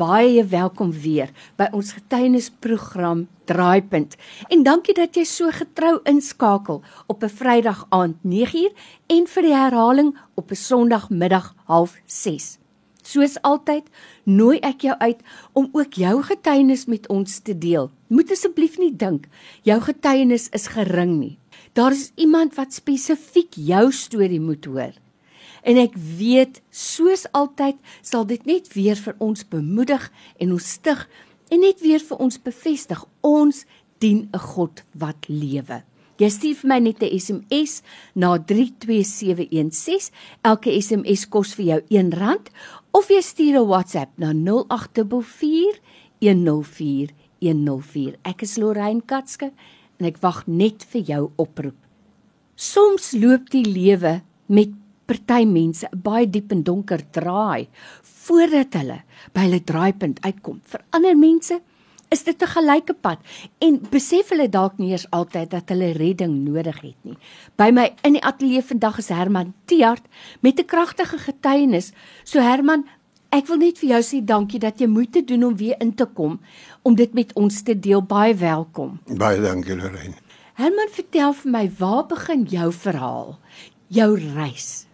baie welkom weer by ons getuienisprogram Draaipunt. En dankie dat jy so getrou inskakel op 'n Vrydag aand 9uur en vir die herhaling op 'n Sondagmiddag 06:30. Soos altyd, nooi ek jou uit om ook jou getuienis met ons te deel. Moet asseblief nie dink jou getuienis is gering nie. Daar is iemand wat spesifiek jou storie moet hoor. En ek weet, soos altyd, sal dit net weer vir ons bemoedig en ons stig en net weer vir ons bevestig ons dien 'n God wat lewe. Jy stuur vir my net 'n SMS na 32716. Elke SMS kos vir jou R1 of jy stuur 'n WhatsApp na 0824104104. Ek is Lorraine Katske en ek wag net vir jou oproep. Soms loop die lewe met party mense 'n baie diep en donker draai voordat hulle by hulle draaipunt uitkom. Vir ander mense is dit 'n gelyke pad en besef hulle dalk nie eers altyd dat hulle redding nodig het nie. By my in die ateljee vandag is Herman Tiart met 'n kragtige getuienis. So Herman, ek wil net vir jou sê dankie dat jy moeite doen om weer in te kom om dit met ons te deel. Baie welkom. Baie dankie Lorraine. Herman, vertel vir my, waar begin jou verhaal? Jou reis.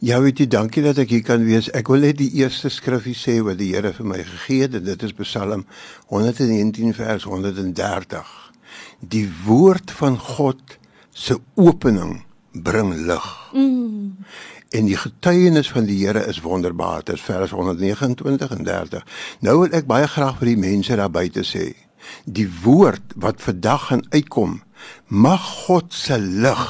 Ja, weet jy, dankie dat ek hier kan wees. Ek wil net die eerste skrifgie sê wat die Here vir my gegee het en dit is Psalm 119 vers 130. Die woord van God se opening bring lig. Mm. En die getuienis van die Here is wonderbaar. Dit is vers 129 en 30. Nou wil ek baie graag vir die mense daar buite sê, die woord wat vandag gaan uitkom, mag God se lig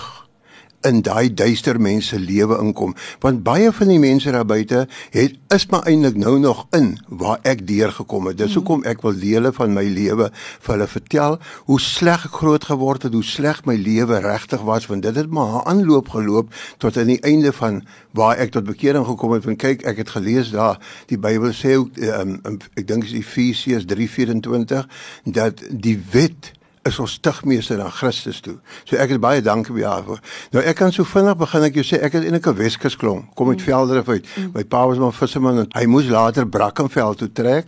in daai duister mense lewe inkom. Want baie van die mense daar buite het is maar eintlik nou nog in waar ek deurgekom het. Dis mhm. hoekom ek wil dele van my lewe vir hulle vertel hoe sleg ek groot geword het hoe sleg my lewe regtig was want dit het maar aanloop geloop tot aan die einde van waar ek tot bekering gekom het. Want kyk ek het gelees daar die Bybel sê ook um, ek dink is Efesiërs 3:24 dat die wet is ons stigmeester na Christus toe. So ek is baie dankie vir daarvoor. Nou ek kan so vinnig begin ek jou sê ek het in 'n Weskus klom, kom uit mm. Velderig uit. Mm. My pa was maar visserman en hy moes later Brackenfell toe trek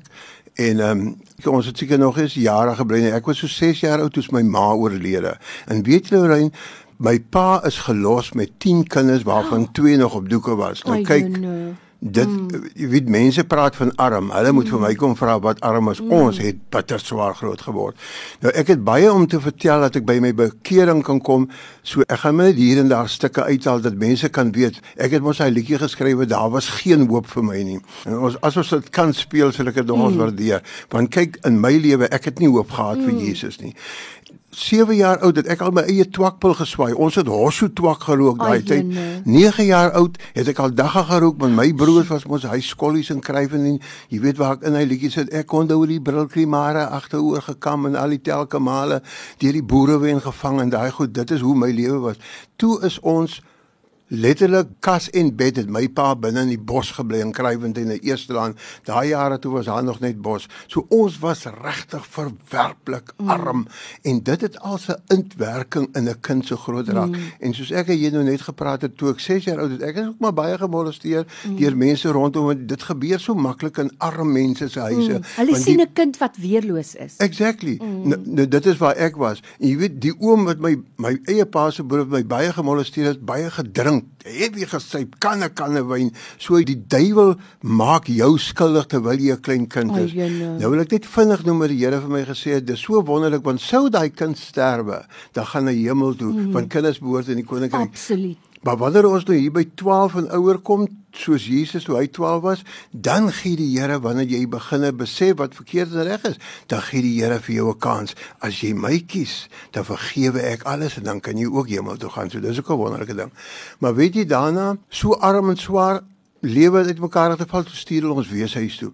en ehm um, ons het seker nog eens jare gebly. Ek was so 6 jaar oud toe my ma oorlede. En weet jy Lorraine, my pa is gelos met 10 kinders waarvan 2 nog op doeke was. Nou kyk dit mm. jy weet mense praat van arm hulle moet mm. vir my kom vra wat arm is mm. ons het bitter swaar groot geword nou ek het baie om te vertel dat ek by my bekering kan kom so ek gaan net hier en daar stukke uithaal dat mense kan weet ek het mos hy liedjie geskrywe daar was geen hoop vir my nie en ons as ons dit kan speel sal ek dit nog ons mm. waardeer want kyk in my lewe ek het nie hoop gehad mm. vir Jesus nie 7 jaar oud het ek al my eie twakpil geswaai. Ons het hosso twak gerook daai tyd. 9 jaar oud het ek al dagga gerook met my broers was mos hy skollies en krywen en jy weet waar ek in hy liedjies sit. Ek kon oor die brilkrimare agteroor gekam en al die telkemale deur die boere wen gevang en daai goed. Dit is hoe my lewe was. Toe is ons letterlik kas en bed het my pa binne in die bos gebly in Kruiwend en in die eerste land. Daai jare toe was daar nog net bos. So ons was regtig verwerplik mm. arm mm. en dit het al 'n intwerking in 'n kind se groot raak. Mm. En soos ek jy nou net gepraat het toe ek 6 jaar oud is, ek is ook maar baie gemolesteer mm. deur mense rondom en dit gebeur so maklik in arm mense se huise. Mm. Hulle sien 'n kind wat weerloos is. Exactly. Mm. Nou, nou dit is waar ek was. En jy weet die oom wat my my eie pa se broer my baie gemolesteer het, baie gedrink heavy gesyp, kanne kanne wyn. So die duiwel maak jou skuldig terwyl jy 'n klein kind is. Oh, nou wil ek net vinnig noem wat die Here vir my gesê het. Dis so wonderlik want sou daai kind sterwe, dan gaan hy hemel toe, mm. want kinders behoort in die koninkryk. Absoluut. Maar wanneer ons nou hier by 12 en ouer kom, soos Jesus toe hy 12 was, dan gee die Here wanneer jy beginne besef wat verkeerd en reg is, dan gee die Here vir jou 'n kans. As jy my kies, dan vergewe ek alles en dan kan jy ook hemel toe gaan. So dis ook 'n wonderlike ding. Maar weet jy daarna, so arm en swaar lewe uitmekaar geval, stuur ons weer huis toe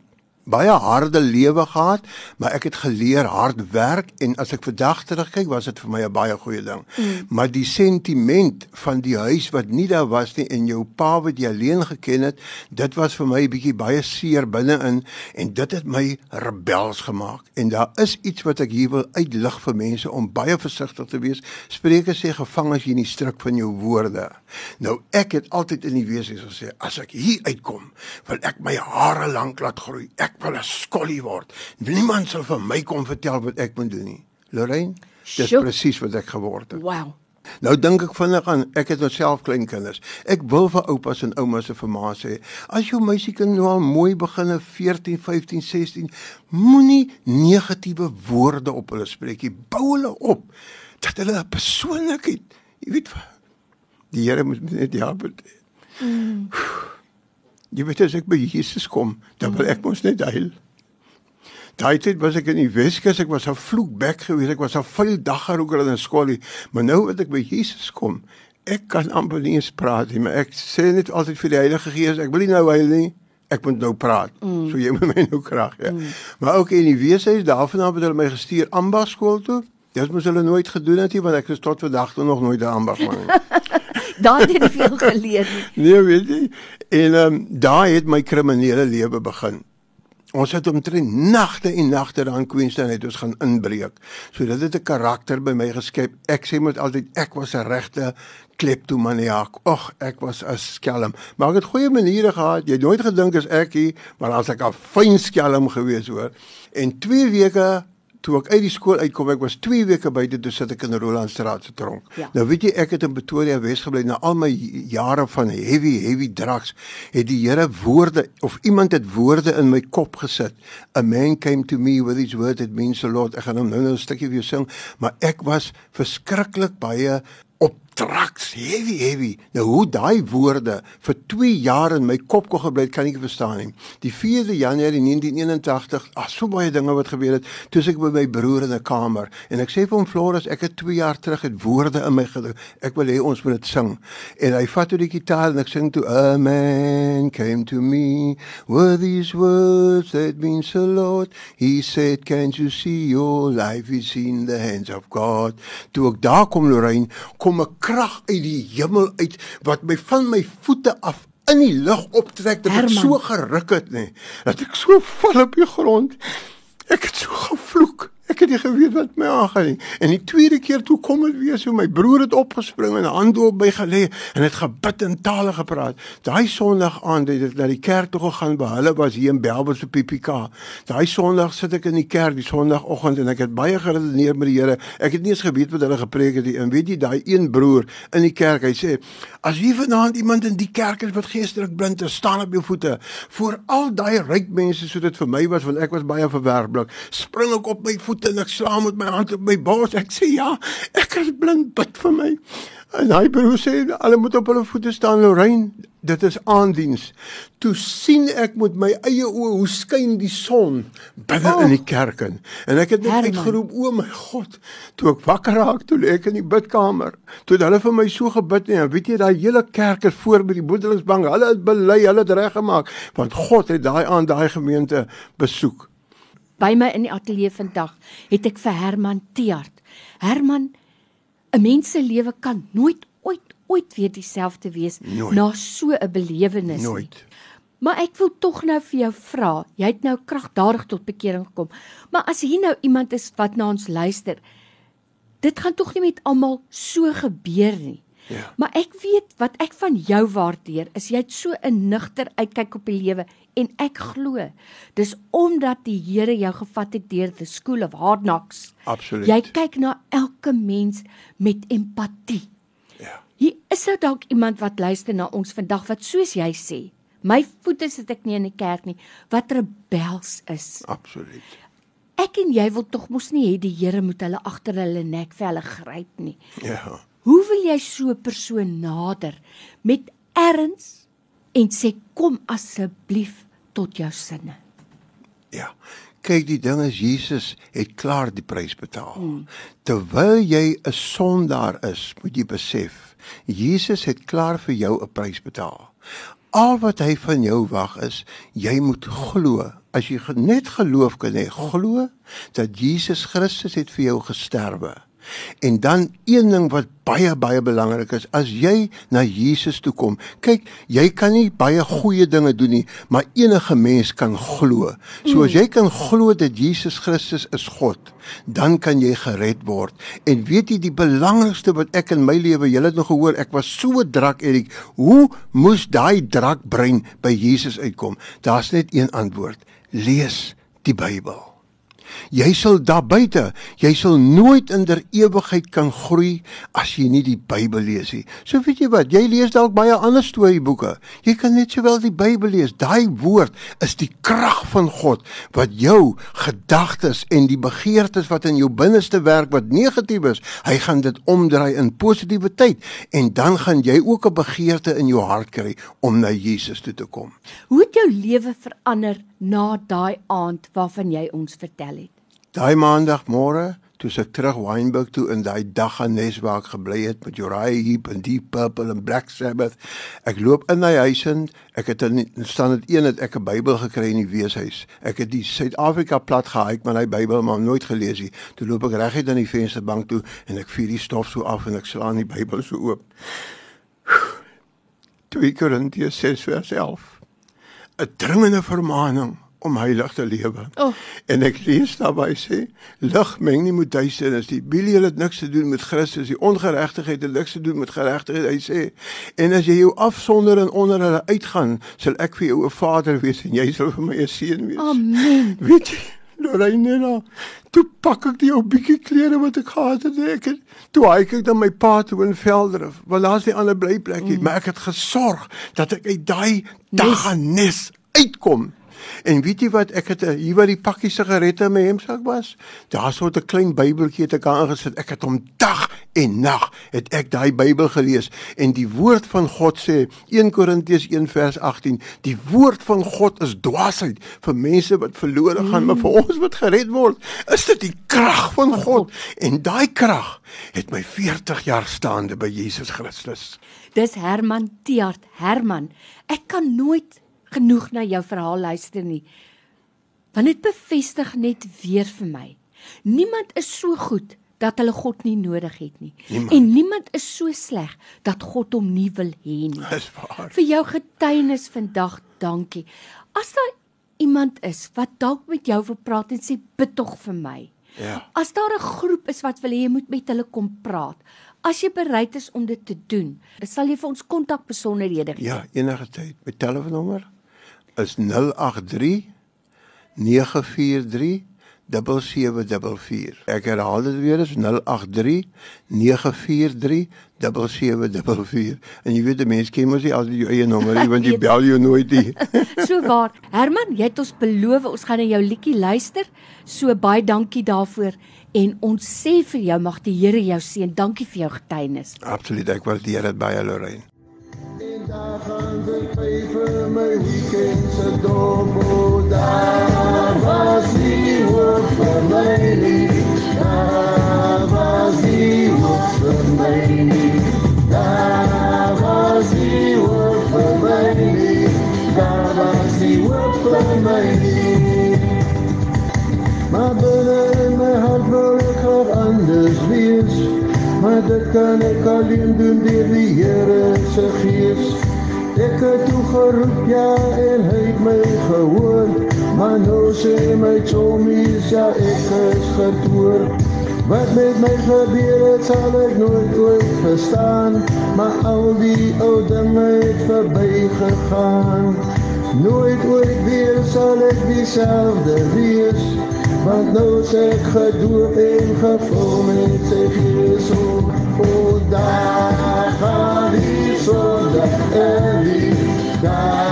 baie harde lewe gehad, maar ek het geleer hard werk en as ek vandag terugkyk, was dit vir my 'n baie goeie ding. Mm. Maar die sentiment van die huis wat nie daar was nie en jou pa wat jy alleen geken het, dit was vir my 'n bietjie baie seer binne-in en dit het my rebels gemaak. En daar is iets wat ek hier wil uitlig vir mense om baie versigtig te wees. Spreuke sê gevang as jy nie stryk van jou woorde. Nou ek het altyd in die wese gesê as ek hier uitkom, wil ek my hare lank laat groei. Ek wil 'n skollie word. Niemand sal vir my kom vertel wat ek moet doen nie. Lorraine, dis Sjoe. presies wat ek geword het. Wow. Nou dink ek vinnig aan ek het myself klein kinders. Ek wil vir oupas en oumas se vermaak sê, as jou meisiekind nou al mooi beginne 14, 15, 16, moenie negatiewe woorde op hulle spreek nie. Bou hulle op dat hulle 'n persoonlikheid, jy weet, die Here moet net help. Mm. Jy weet as ek by Jesus kom, dan wil ek mos net huil. Daai tyd was ek in die Weskus, ek was 'n vloekbek geweest, ek was 'n vuil daggeroeker in 'n skoolie, maar nou wat ek by Jesus kom, ek kan amper nie eens praat nie, maar ek sê net altyd vir die Heilige Gees, ek wil nie nou huil nie. Ek moet nou praat. Mm. So jy moet my nou krag, ja. Mm. Maar ook in die weeshuis daarvan af het hulle my gestuur ambagskool toe. Dit moes hulle nooit gedoen het nie want ek is tot vandag toe nog nooit 'n ambagman nie. Daar het jy veel geleer. nie. Nee, weet jy. En ehm um, daar het my kriminele lewe begin. Ons het omtrent nagte en nagte daar in Queenstown het ons gaan inbreek. So dit het 'n karakter by my geskep. Ek sê moet altyd ek was 'n regte kleptomaniak. Ag, ek was 'n skelm. Maar ek het goeie maniere gehad. Jy het nooit gedink as ek hier, maar as ek 'n fyn skelm gewees hoor. En 2 weke toe ek uit die skool uitkom, ek was 2 weke buite toe sit ek in Rolandstraat se tronk. Ja. Nou weet jy ek het in Pretoria Wes gebly na al my jare van heavy heavy drugs het die Here woorde of iemand het woorde in my kop gesit. A man came to me with his word it means a lot. Ek gaan hom nou nou 'n stukkie vir jou sing, maar ek was verskriklik baie op drugs, heavy heavy. Nou hoe daai woorde vir 2 jaar in my kop kon gebly het, kan ek nie verstaan nie. Die 4de Januarie 1981, ag so baie dinge wat gebeur het, toe ek by my broer in 'n kamer en ek sê vir hom Floris, ek het 2 jaar terug het woorde in my gedruk. Ek wil hê ons moet dit sing. En hy vat toe die gitaar en ek sing toe A man came to me with these words that mean so lot. He said, "Can't you see your life is in the hands of God?" Toe ek daar kom Lorraine, kom 'n krag uit die hemel uit wat my van my voete af in die lug optrek dat ek Herman. so geruk het nê dat ek so val op die grond. Ek het so gevloek ek het nie geweet wat my aangaan nie. En die tweede keer toe kom dit weer so my broer het opgespring en 'n hand op my gelê en het gebid in tale gepraat. Daai sonderdag aand het ek na die kerk toe gegaan by hulle was hier in Belbos op PPK daai sonderdag sit ek in die kerk die sondagoggend en ek het baie geredeneer met die Here. Ek het nie eens geweet wat hulle gepreek het nie. En weet jy daai een broer in die kerk hy sê as hier vanaand iemand in die kerk is wat geestelik blind is staan op jou voete. Voor al daai ryk mense so dit vir my was want ek was baie verwerplik spring ek op my voete en ek slaan met my hand op my bors ek sê ja ek is blind bid vir my. En hy broer sê hulle moet op hulle voete staan Lorraine. Dit is aandiens. Toe sien ek met my eie oë hoe skyn die son binne Oh. in die kerk in. En ek het net Herman. uitgeroep o my god. Toe ek wakker raak toe ek in die bidkamer. Toe het hulle vir my so gebid en weet jy daai hele kerk is voor by die boedelingsbank. Hulle het bely hulle het reggemaak want God het daai aan daai gemeente besoek By my in die ateljee vandag het ek vir Herman Tiart. Herman, 'n mens se lewe kan nooit ooit ooit weer dieselfde wees Nooit. na so 'n belewenis nie. nooit Maar ek wil tog nou vir jou vra. Jy het nou kragtadig tot bekering gekom. Maar as hier nou iemand is wat na ons luister, dit gaan tog nie met almal so gebeur nie. Ja. Maar ek weet wat ek van jou waardeer is jy het so 'n nugter uitkyk op die lewe en ek glo dis omdat die Here jou gevat het deur the school of hard knocks. absoluut Jy kyk na elke mens met empatie. ja Hier is nou dalk iemand wat luister na ons vandag wat soos jy sê, my voete sit ek nie in die kerk nie, wat rebels is. absoluut Ek en jy wil tog mos nie hê die Here moet hulle agter hulle nek vir hulle gryp nie. ja Hoe wil jy so 'n persoon nader met erns en sê kom asseblief tot jou sinne? Ja. Kyk, die ding is Jesus het klaar die prys betaal. Hmm. Terwyl jy 'n sondaar is, moet jy besef, Jesus het klaar vir jou 'n prys betaal. Al wat hy van jou wag is, jy moet glo. As jy net geloof kan hê, glo dat Jesus Christus het vir jou gesterwe. En dan een ding wat baie baie belangrik is, as jy na Jesus toe kom, kyk, jy kan nie baie goeie dinge doen nie, maar enige mens kan glo. So as jy kan glo dat Jesus Christus is God, dan kan jy gered word. En weet jy die belangrikste wat ek in my lewe, jy het nog gehoor, ek was so drak Erik, hoe moes daai drak brein by Jesus uitkom? Daar's net een antwoord. lees die Bybel. Jy sal daar buite, jy sal nooit in der ewigheid kan groei as jy nie die Bybel lees nie. So weet jy wat, jy lees dalk baie ander storieboeke. Jy kan net sowel die Bybel lees. Daai woord is die krag van God wat jou gedagtes en die begeertes wat in jou binneste werk wat negatief is, hy gaan dit omdraai in positiwiteit en dan gaan jy ook 'n begeerte in jou hart kry om na Jesus toe te kom. Hoe het jou lewe verander na daai aand waarvan jy ons vertel het? Daai maandagmôre, toe ek terug Wynberg toe in daai dag aan Nes waar ek gebly het met Uriah Heep en Deep Purple en Black Sabbath. Ek loop in daai huis in, ek het in staan dit een het ek 'n Bybel gekry in die weeshuis. Ek het die Suid-Afrika plat gehaai, maar daai Bybel maar nooit gelees nie. Toe loop ek reguit aan die vensterbank toe en ek vuur die stof so af en ek slaan die Bybel so oop. 2 Korintiërs 6 vers 11. 'n Dringende vermaaning om heilig te lewe. Oh. En ek lees daarby sê, lig meng nie met duisternis nie. Belial het niks te doen met Christus. Die ongeregtigheid het niks te doen met geregtigheid. Hy sê, en as jy jou afsonder en onder hulle uitgaan, sal ek vir jou 'n vader wees en jy sal vir my 'n seun wees. Amen. Weet jy? Lorraine, toe pak ek die ou bietjie klere wat ek gehad het, ek het toe hy kyk dan my pa toe in Velderif. Want daar's nie ander blyplekkie, mm. maar ek het gesorg dat ek uit daai daganes uitkom. En weet jy wat ek het eh, hier wat die pakkie sigarette in my hemsak was? Daar so 'n klein Bybeltjie het ek aangesit. Ek het hom dag en nag het ek daai Bybel gelees en die woord van God sê 1 Korintiërs 1 vers 18, die woord van God is dwaasheid vir mense wat verlore gaan, mm. maar vir ons wat gered word, is dit die krag van God. En daai krag het my 40 jaar staande by Jesus Christus. Dis Herman Tiart, Herman. Ek kan nooit genoeg na jou verhaal luister nie. Want dit bevestig net weer vir my. Niemand is so goed dat hulle God nie nodig het nie. Niemand. En niemand is so sleg dat God hom nie wil hê nie. Dis waar. Vir jou getuienis vandag, dankie. As daar iemand is wat dalk met jou wil praat en sê bid tog vir my. Ja. As daar 'n groep is wat wil hê jy moet met hulle kom praat. As jy bereid is om dit te doen, sal jy vir ons kontak besonderhede gee. Ja, enige tyd. My telefoonnommer 082 is 083 943 7744. Ek herhaal dit weer is 083 943 7744. En jy weet die mense ken mos nie al die eie nommer nie want jy bel jou nooit nie. so waar. Herman, jy het ons beloof ons gaan na jou liedjie luister. So baie dankie daarvoor en ons sê vir jou mag die Here jou seën. Dankie vir jou getuienis. Absoluut. Ek waardeer dit baie Lorraine. Daar gaan de peper my weekend se domo daar was die hoop vir my nie daar was die hoop vir my nie daar was die hoop vir my nie daar was die hoop vir my nie maar binne in my hart wil ek haar anders wees maar dit kan ek alleen doen deur die Here se gees. Ek het toe geroep ja en hy het my gehoor, maar nou sê my chomies ja ek is gedoor. Wat met my gebeur het sal ek nooit ooit verstaan, maar al die ou dinge het verby gegaan. Nooit ooit weer sal ek dieselfde wees. Want nou is ek gedoop en gevul met sy gees O, o daar die